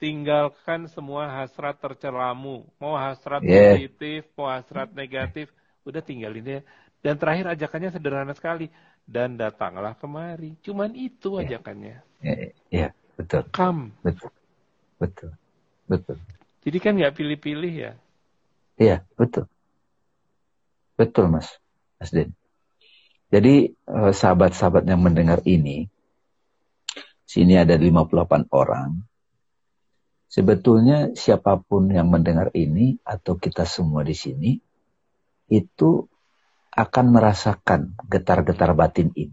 Tinggalkan semua hasrat tercelamu. Mau hasrat yeah. positif, mau hasrat negatif Udah tinggalin ya. Dan terakhir ajakannya sederhana sekali. Dan datanglah kemari. Cuman itu ya. ajakannya. Ya, ya, betul. Kam. Betul. Betul. Betul. Jadi kan nggak pilih-pilih ya. Iya, betul. Betul, Mas. Mas Den. Jadi eh, sahabat-sahabat yang mendengar ini, sini ada 58 orang. Sebetulnya siapa pun yang mendengar ini atau kita semua di sini, itu akan merasakan getar-getar batin ini.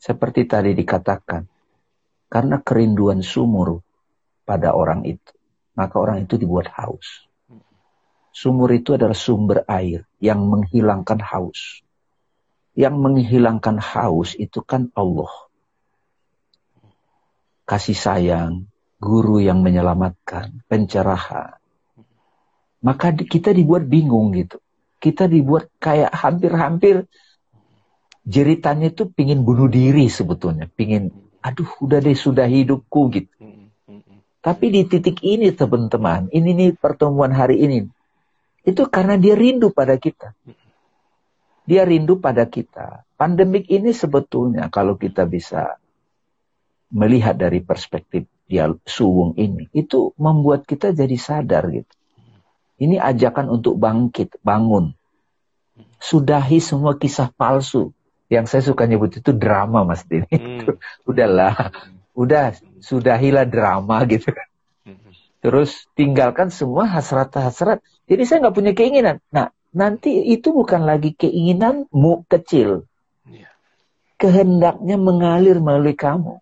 Seperti tadi dikatakan, karena kerinduan sumur pada orang itu, maka orang itu dibuat haus. Sumur itu adalah sumber air yang menghilangkan haus. Yang menghilangkan haus itu kan Allah. Kasih sayang, guru yang menyelamatkan, pencerahan. Maka kita dibuat bingung gitu kita dibuat kayak hampir-hampir jeritannya itu pingin bunuh diri sebetulnya. Pingin, aduh udah deh sudah hidupku gitu. Tapi di titik ini teman-teman, ini nih pertemuan hari ini. Itu karena dia rindu pada kita. Dia rindu pada kita. Pandemik ini sebetulnya kalau kita bisa melihat dari perspektif dia suwung ini, itu membuat kita jadi sadar gitu. Ini ajakan untuk bangkit, bangun. Sudahi semua kisah palsu. Yang saya suka nyebut itu drama Mas Dini. Hmm. Udahlah, udah sudahilah drama gitu kan. Hmm. Terus tinggalkan semua hasrat-hasrat. Jadi saya nggak punya keinginan. Nah, nanti itu bukan lagi keinginanmu kecil. Iya. Kehendaknya mengalir melalui kamu.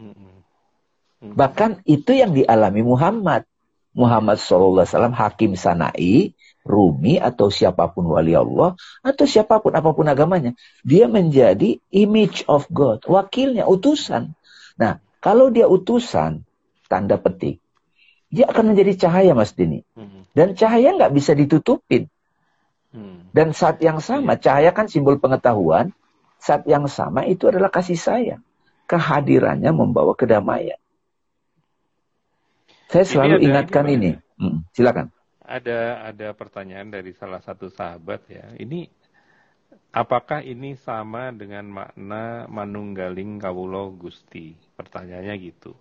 Hmm. Bahkan itu yang dialami Muhammad. Muhammad SAW hakim sanai, Rumi atau siapa pun wali Allah atau siapa pun apa pun agamanya, dia menjadi image of God, wakilnya, utusan. Nah, kalau dia utusan, tanda petik, dia akan menjadi cahaya Mas Dini. Hmm. Dan cahaya nggak bisa ditutupin. Hmm. Dan saat yang sama, iya. cahaya kan simbol pengetahuan. Saat yang sama itu adalah kasih sayang. Kehadirannya membawa kedamaian. Saya selalu ini ingatkan ini. Hmm, silakan. Ada ada pertanyaan dari salah satu sahabat ya. Ini apakah ini sama dengan makna manunggaling kawulo gusti? Pertanyaannya gitu.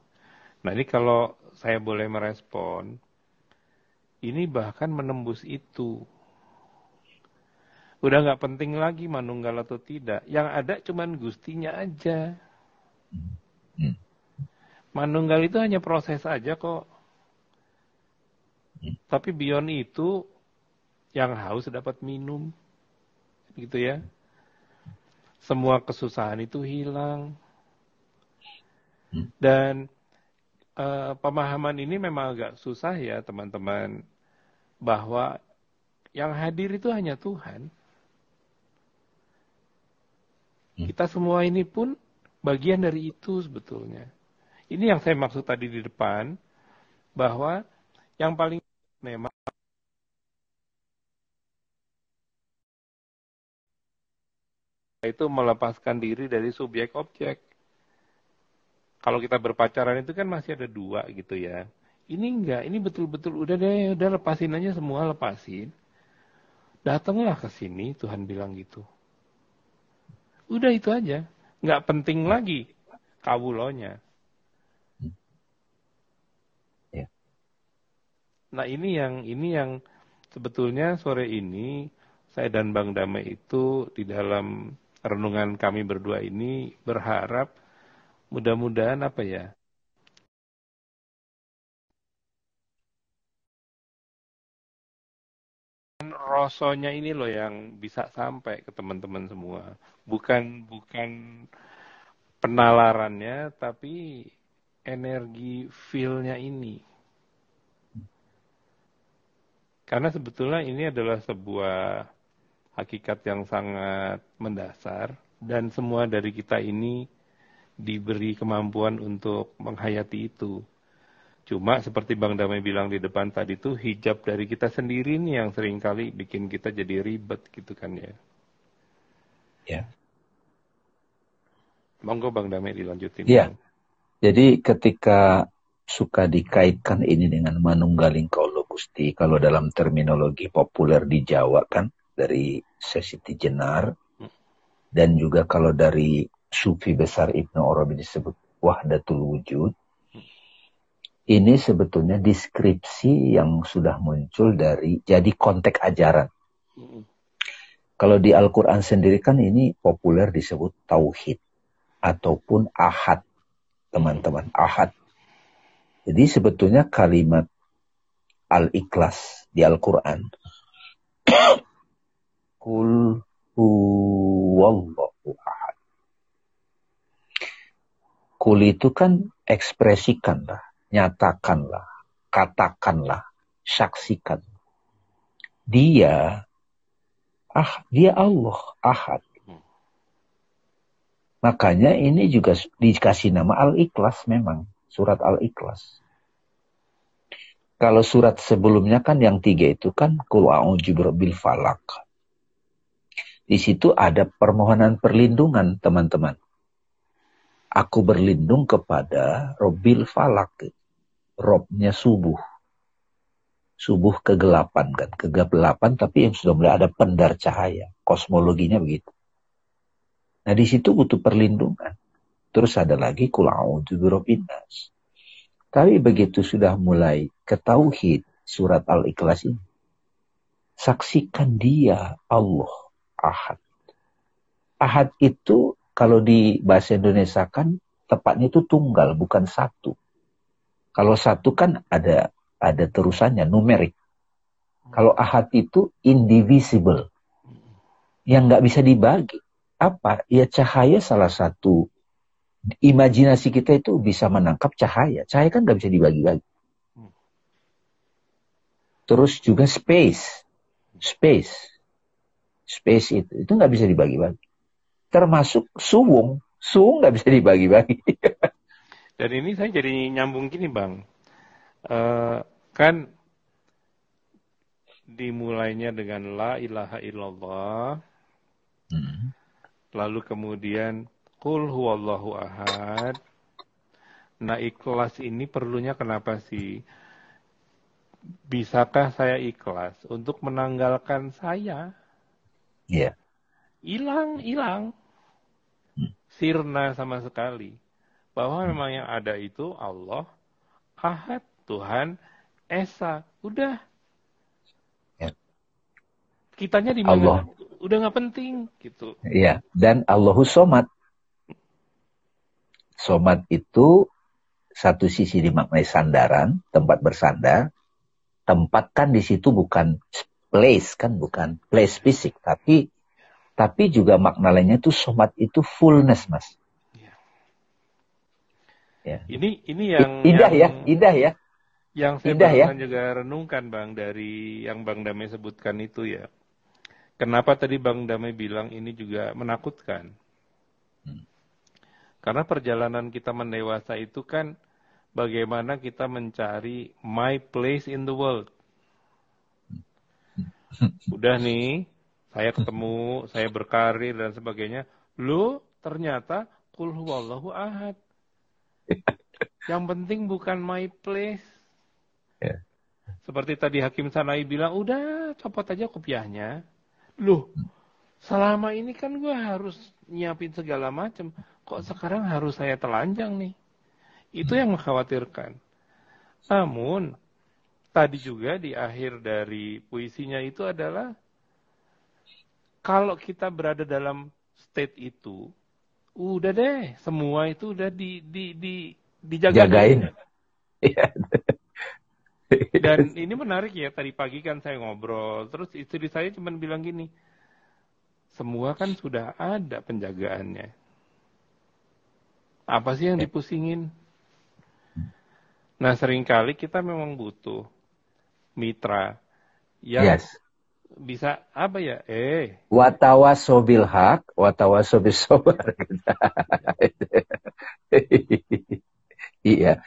Nah ini kalau saya boleh merespon, ini bahkan menembus itu. Udah nggak penting lagi manunggal atau tidak. Yang ada cuman gustinya aja. Manunggal itu hanya proses aja kok. Tapi beyond itu, yang haus dapat minum. Gitu ya. Semua kesusahan itu hilang. Dan uh, pemahaman ini memang agak susah ya teman-teman. Bahwa yang hadir itu hanya Tuhan. Kita semua ini pun bagian dari itu sebetulnya. Ini yang saya maksud tadi di depan, bahwa yang paling memang itu melepaskan diri dari subjek objek. Kalau kita berpacaran itu kan masih ada dua gitu ya. Ini enggak, ini betul-betul udah deh, udah lepasin aja semua, lepasin. Datanglah ke sini, Tuhan bilang gitu. Udah itu aja, nggak penting lagi kawulonya. Nah ini yang ini yang sebetulnya sore ini saya dan Bang Damai itu di dalam renungan kami berdua ini berharap mudah-mudahan apa ya? Rosonya ini loh yang bisa sampai ke teman-teman semua. Bukan bukan penalarannya tapi energi feel-nya ini karena sebetulnya ini adalah sebuah hakikat yang sangat mendasar dan semua dari kita ini diberi kemampuan untuk menghayati itu. Cuma seperti Bang Damai bilang di depan tadi itu hijab dari kita sendiri nih yang sering kali bikin kita jadi ribet gitu kan ya. Ya. Monggo Bang Damai dilanjutin. Iya. Jadi ketika suka dikaitkan ini dengan manunggaling gusti, kalau dalam terminologi populer di Jawa kan dari Sesiti Jenar, dan juga kalau dari sufi besar Ibnu Arabi disebut wahdatul wujud. Ini sebetulnya deskripsi yang sudah muncul dari jadi konteks ajaran. Kalau di Al-Quran sendiri kan ini populer disebut tauhid ataupun ahad, teman-teman, ahad. Jadi sebetulnya kalimat al-ikhlas di Al-Quran. Kul huwallahu ahad Kul itu kan ekspresikanlah, nyatakanlah, katakanlah, saksikan. Dia, ah, dia Allah, Ahad. Makanya ini juga dikasih nama Al-Ikhlas memang, surat Al-Ikhlas. Kalau surat sebelumnya kan yang tiga itu kan Kul falak. Di situ ada permohonan perlindungan teman-teman Aku berlindung kepada Robil Falak. Robnya subuh. Subuh kegelapan kan. Kegelapan tapi yang sudah mulai ada pendar cahaya. Kosmologinya begitu. Nah di situ butuh perlindungan. Terus ada lagi kulau nas. Tapi begitu sudah mulai ketauhid surat Al-Ikhlas ini. Saksikan dia Allah Ahad. Ahad itu kalau di bahasa Indonesia kan tepatnya itu tunggal, bukan satu. Kalau satu kan ada ada terusannya, numerik. Kalau ahad itu indivisible. Yang nggak bisa dibagi. Apa? Ya cahaya salah satu. Imajinasi kita itu bisa menangkap cahaya. Cahaya kan nggak bisa dibagi-bagi. Terus juga space. Space. Space itu, itu nggak bisa dibagi-bagi termasuk suwung. Suwung nggak bisa dibagi-bagi. Dan ini saya jadi nyambung gini bang. Uh, kan dimulainya dengan la ilaha illallah. Hmm. Lalu kemudian kul huwallahu ahad. Nah ikhlas ini perlunya kenapa sih? Bisakah saya ikhlas untuk menanggalkan saya? Iya. Yeah. Hilang, hilang sirna sama sekali. Bahwa hmm. memang yang ada itu Allah, Ahad, Tuhan, Esa. Udah. Ya. Kitanya di mana? Udah nggak penting gitu. Iya. Dan Allahu Somad. Somad itu satu sisi dimaknai sandaran, tempat bersandar. Tempat kan di situ bukan place kan, bukan place fisik, tapi tapi juga makna lainnya itu somat itu fullness, Mas. Ya. ya. Ini ini yang indah yang, ya, indah ya. Yang saya indah ya. juga renungkan Bang dari yang Bang Damai sebutkan itu ya. Kenapa tadi Bang Damai bilang ini juga menakutkan? Karena perjalanan kita mendewasa itu kan bagaimana kita mencari my place in the world. Udah nih, Saya ketemu, saya berkarir dan sebagainya. Lu ternyata kul huwallahu ahad. Yang penting bukan my place. Ya. Seperti tadi Hakim Sanai bilang, udah copot aja kopiahnya. Loh, selama ini kan gue harus nyiapin segala macam. Kok sekarang harus saya telanjang nih? Itu yang mengkhawatirkan. Namun, tadi juga di akhir dari puisinya itu adalah kalau kita berada dalam state itu, udah deh, semua itu udah di di di dijaga. Jagain. Iya. Dan ini menarik ya, tadi pagi kan saya ngobrol, terus istri saya cuma bilang gini, semua kan sudah ada penjagaannya. Apa sih yang dipusingin? Nah, sering kali kita memang butuh mitra yang Yes. bisa apa ya? Eh, Watawasobil hak, watawasobil sobar. iya.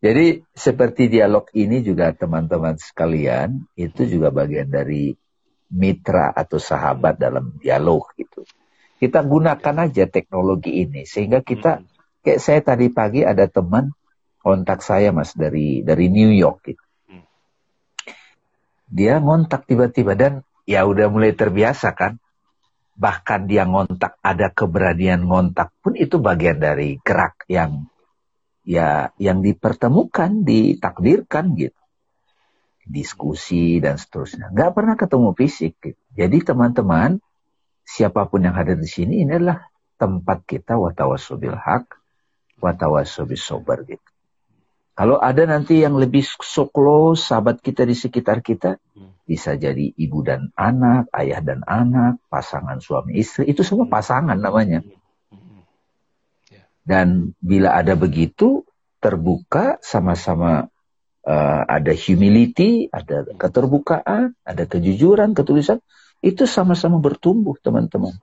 Jadi seperti dialog ini juga teman-teman sekalian, itu juga bagian dari mitra atau sahabat dalam dialog gitu. Kita gunakan aja teknologi ini sehingga kita hmm, kayak saya tadi pagi ada teman kontak saya Mas dari dari New York gitu. Hmm. Dia ngontak tiba-tiba dan ya udah mulai terbiasa kan. Bahkan dia ngontak ada keberanian ngontak pun itu bagian dari gerak yang ya yang dipertemukan, ditakdirkan gitu. Diskusi dan seterusnya. Nggak pernah ketemu fisik. Gitu. Jadi teman-teman, siapa pun yang hadir di sini ini adalah tempat kita watawasobil hak, watawasobil sobar gitu. Kalau ada nanti yang lebih so close, sahabat kita di sekitar kita, hmm, bisa jadi ibu dan anak, ayah dan anak, pasangan suami istri, itu semua pasangan namanya. hmm, Dan bila ada begitu, terbuka sama-sama uh, ada humility, ada keterbukaan, ada kejujuran, ketulisan, itu sama-sama bertumbuh teman-teman.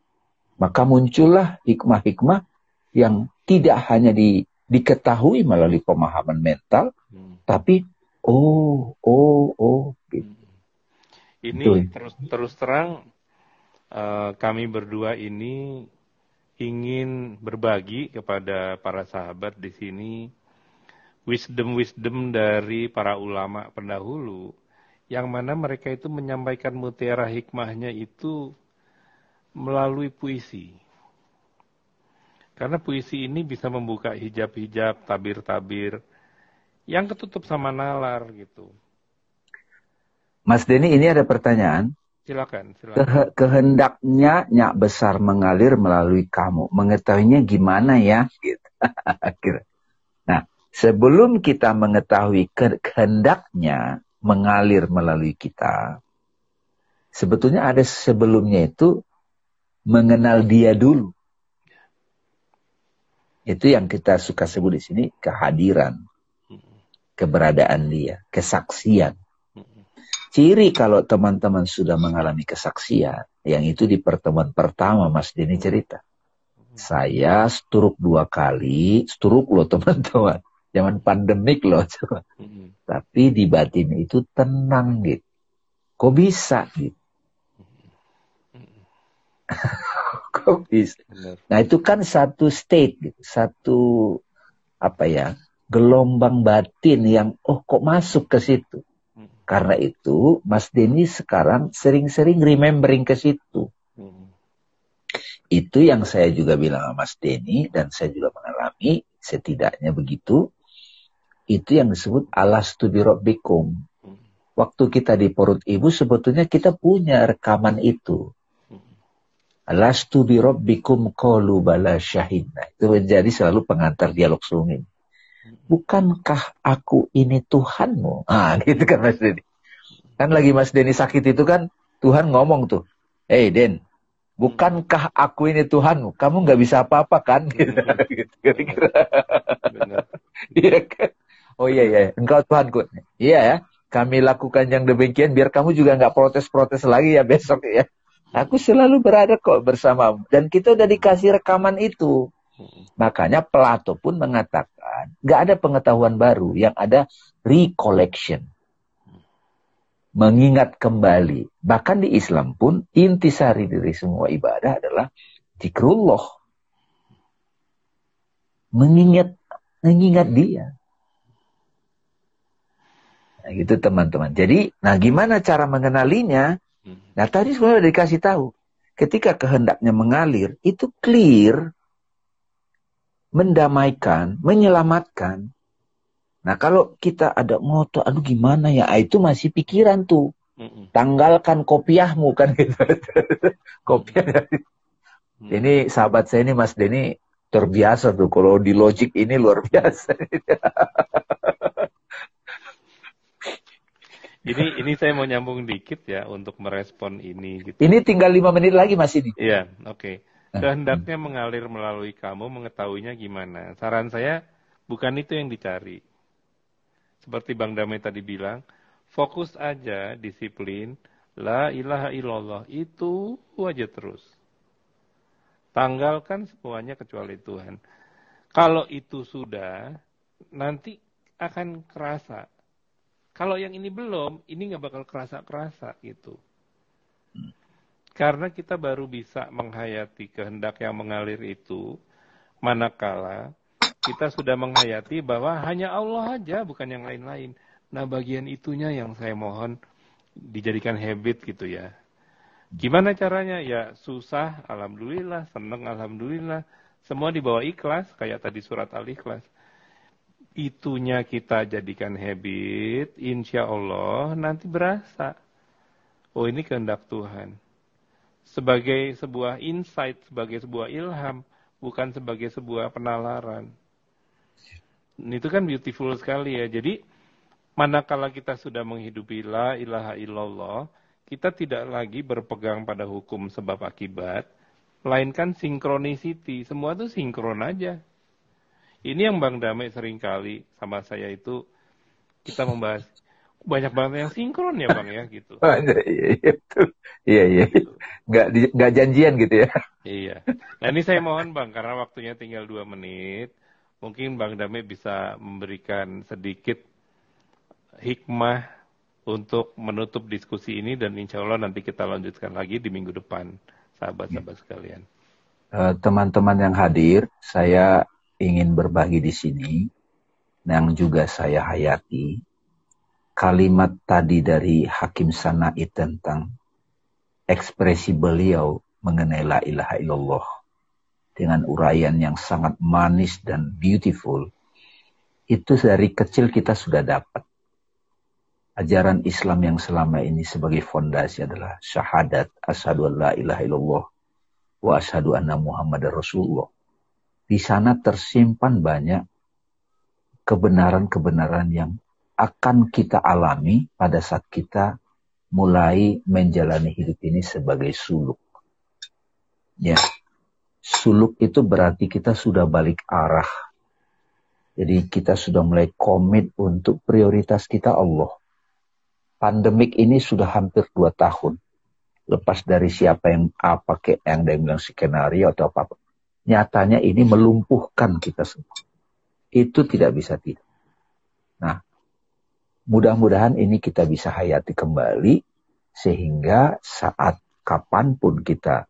Maka muncullah hikmah-hikmah yang tidak hanya di, diketahui melalui pemahaman mental, hmm, tapi oh, oh, oh, gitu. hmm. Ini Betul. terus terus terang eh, kami berdua ini ingin berbagi kepada para sahabat di sini wisdom-wisdom dari para ulama pendahulu yang mana mereka itu menyampaikan mutiara hikmahnya itu melalui puisi. Karena puisi ini bisa membuka hijab-hijab, tabir-tabir yang ketutup sama nalar gitu. Mas Denny ini ada pertanyaan. Silakan, silakan. Kehe- kehendaknya nyak besar mengalir melalui kamu. Mengetahuinya gimana ya? Gitu. Nah, sebelum kita mengetahui ke- kehendaknya mengalir melalui kita, sebetulnya ada sebelumnya itu mengenal dia dulu. Itu yang kita suka sebut di sini kehadiran, keberadaan dia, kesaksian. Ciri kalau teman-teman sudah mengalami kesaksian, yang itu di pertemuan pertama Mas Denny cerita. Saya sturuk dua kali, sturuk loh teman-teman. Zaman pandemik loh. Mm-mm. Tapi di batin itu tenang gitu. Kok bisa gitu? Nah itu kan satu state. Satu apa ya gelombang batin yang oh kok masuk ke situ. Mm. Karena itu Mas Denny sekarang sering-sering remembering ke situ. Mm. Itu yang saya juga bilang sama Mas Denny dan saya juga mengalami setidaknya begitu. Itu yang disebut alastu birabbikum. Mm. Waktu kita di perut ibu sebetulnya kita punya rekaman itu. Mm. Alastu birabbikum qalu bala syahidna. Itu menjadi selalu pengantar dialog sungin. Bukankah aku ini Tuhanmu? Ah, gitu kan Mas Denny. Kan lagi Mas Denny sakit itu kan Tuhan ngomong tuh. Hei Den, bukankah aku ini Tuhanmu? Kamu nggak bisa apa-apa kan? Gitu. gitu. Kira-kira. Benar. Iya kan? Oh iya iya, engkau Tuhanku. Iya ya, kami lakukan yang demikian biar kamu juga nggak protes-protes lagi ya besok ya. Aku selalu berada kok bersamamu. Dan kita udah dikasih rekaman itu. Mm. Makanya Plato pun mengatakan, nggak ada pengetahuan baru, yang ada recollection. mengingat kembali. Bahkan di Islam pun intisari dari semua ibadah adalah zikrullah. Mengingat mengingat dia. Nah, gitu teman-teman. Jadi, nah gimana cara mengenalinya? Hmm. Nah, tadi sudah dikasih tahu. Ketika kehendaknya mengalir, itu clear mendamaikan, menyelamatkan. Nah kalau kita ada moto, aduh gimana ya, ah, itu masih pikiran tuh. Tanggalkan kopiahmu kan gitu. Kopiah. Mm. Ini sahabat saya ini Mas Denny terbiasa tuh. Kalau di logic ini luar biasa. ini ini saya mau nyambung dikit ya untuk merespon ini. Gitu. Ini tinggal lima menit lagi Mas ini. Iya, oke. Okay. Kehendaknya mengalir melalui kamu, mengetahuinya gimana. Saran saya, bukan itu yang dicari. Seperti Bang Damai tadi bilang, fokus aja, disiplin, la ilaha illallah, itu aja terus. Tanggalkan semuanya kecuali Tuhan. Kalau itu sudah, nanti akan kerasa. Kalau yang ini belum, ini nggak bakal kerasa-kerasa gitu. Karena kita baru bisa menghayati kehendak yang mengalir itu, manakala kita sudah menghayati bahwa hanya Allah aja, bukan yang lain-lain. Nah bagian itunya yang saya mohon dijadikan habit gitu ya. Gimana caranya? Ya susah, alhamdulillah, seneng, alhamdulillah. Semua dibawa ikhlas, kayak tadi surat al-ikhlas. Itunya kita jadikan habit, insya Allah nanti berasa. Oh ini kehendak Tuhan sebagai sebuah insight, sebagai sebuah ilham, bukan sebagai sebuah penalaran. Itu kan beautiful sekali ya. Jadi manakala kita sudah menghidupi la ilaha illallah, kita tidak lagi berpegang pada hukum sebab akibat, melainkan sinkronisiti. Semua itu sinkron aja. Ini yang Bang Damai sering kali sama saya itu kita membahas banyak banget yang sinkron ya bang ya gitu. Iya iya iya. Iya iya. Gak, gak janjian gitu ya. Iya. Nah ini saya mohon bang karena waktunya tinggal dua menit. Mungkin bang Dame bisa memberikan sedikit hikmah untuk menutup diskusi ini dan insya Allah nanti kita lanjutkan lagi di minggu depan sahabat-sahabat sekalian. Eh, teman-teman yang hadir, saya ingin berbagi di sini yang juga saya hayati kalimat tadi dari Hakim Sana'i tentang ekspresi beliau mengenai la ilaha illallah dengan uraian yang sangat manis dan beautiful itu dari kecil kita sudah dapat. Ajaran Islam yang selama ini sebagai fondasi adalah syahadat asyhadu an la ilaha illallah wa asyhadu anna muhammadar rasulullah di sana tersimpan banyak kebenaran-kebenaran yang akan kita alami pada saat kita mulai menjalani hidup ini sebagai suluk. Ya, suluk itu berarti kita sudah balik arah. Jadi kita sudah mulai komit untuk prioritas kita Allah. Pandemik ini sudah hampir dua tahun. Lepas dari siapa yang apa yang dia bilang skenario atau apa, apa. Nyatanya ini melumpuhkan kita semua. Itu tidak bisa tidak. Nah, Mudah-mudahan ini kita bisa hayati kembali sehingga saat kapan pun kita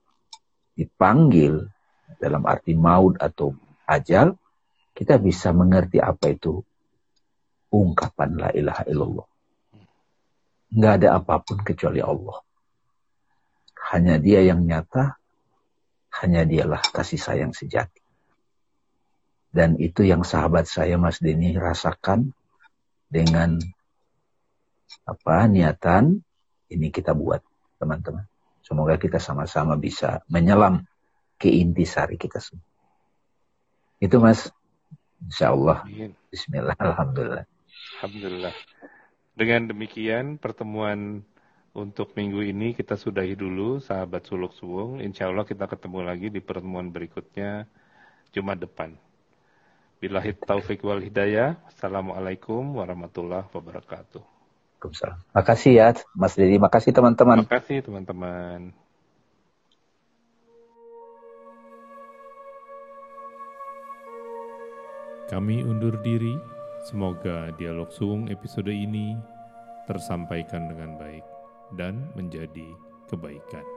dipanggil dalam arti maut atau ajal, kita bisa mengerti apa itu ungkapan la ilaha illallah. Nggak ada apa pun kecuali Allah. Hanya dia yang nyata, hanya dialah kasih sayang sejati. Dan itu yang sahabat saya Mas Denny rasakan dengan apa niatan ini kita buat teman-teman. Semoga kita sama-sama bisa menyelam ke intisari kita semua. Itu mas. Insya Allah. Bismillah. Alhamdulillah. Alhamdulillah. Dengan demikian pertemuan untuk minggu ini kita sudahi dulu sahabat suluk suwung. Insya Allah kita ketemu lagi di pertemuan berikutnya Jumat depan. Bilahi taufik wal hidayah. Assalamualaikum warahmatullahi wabarakatuh. Waalaikumsalam. Makasih ya Mas Dedi, makasih teman-teman. Makasih teman-teman. Kami undur diri. Semoga dialog suung episode ini tersampaikan dengan baik dan menjadi kebaikan.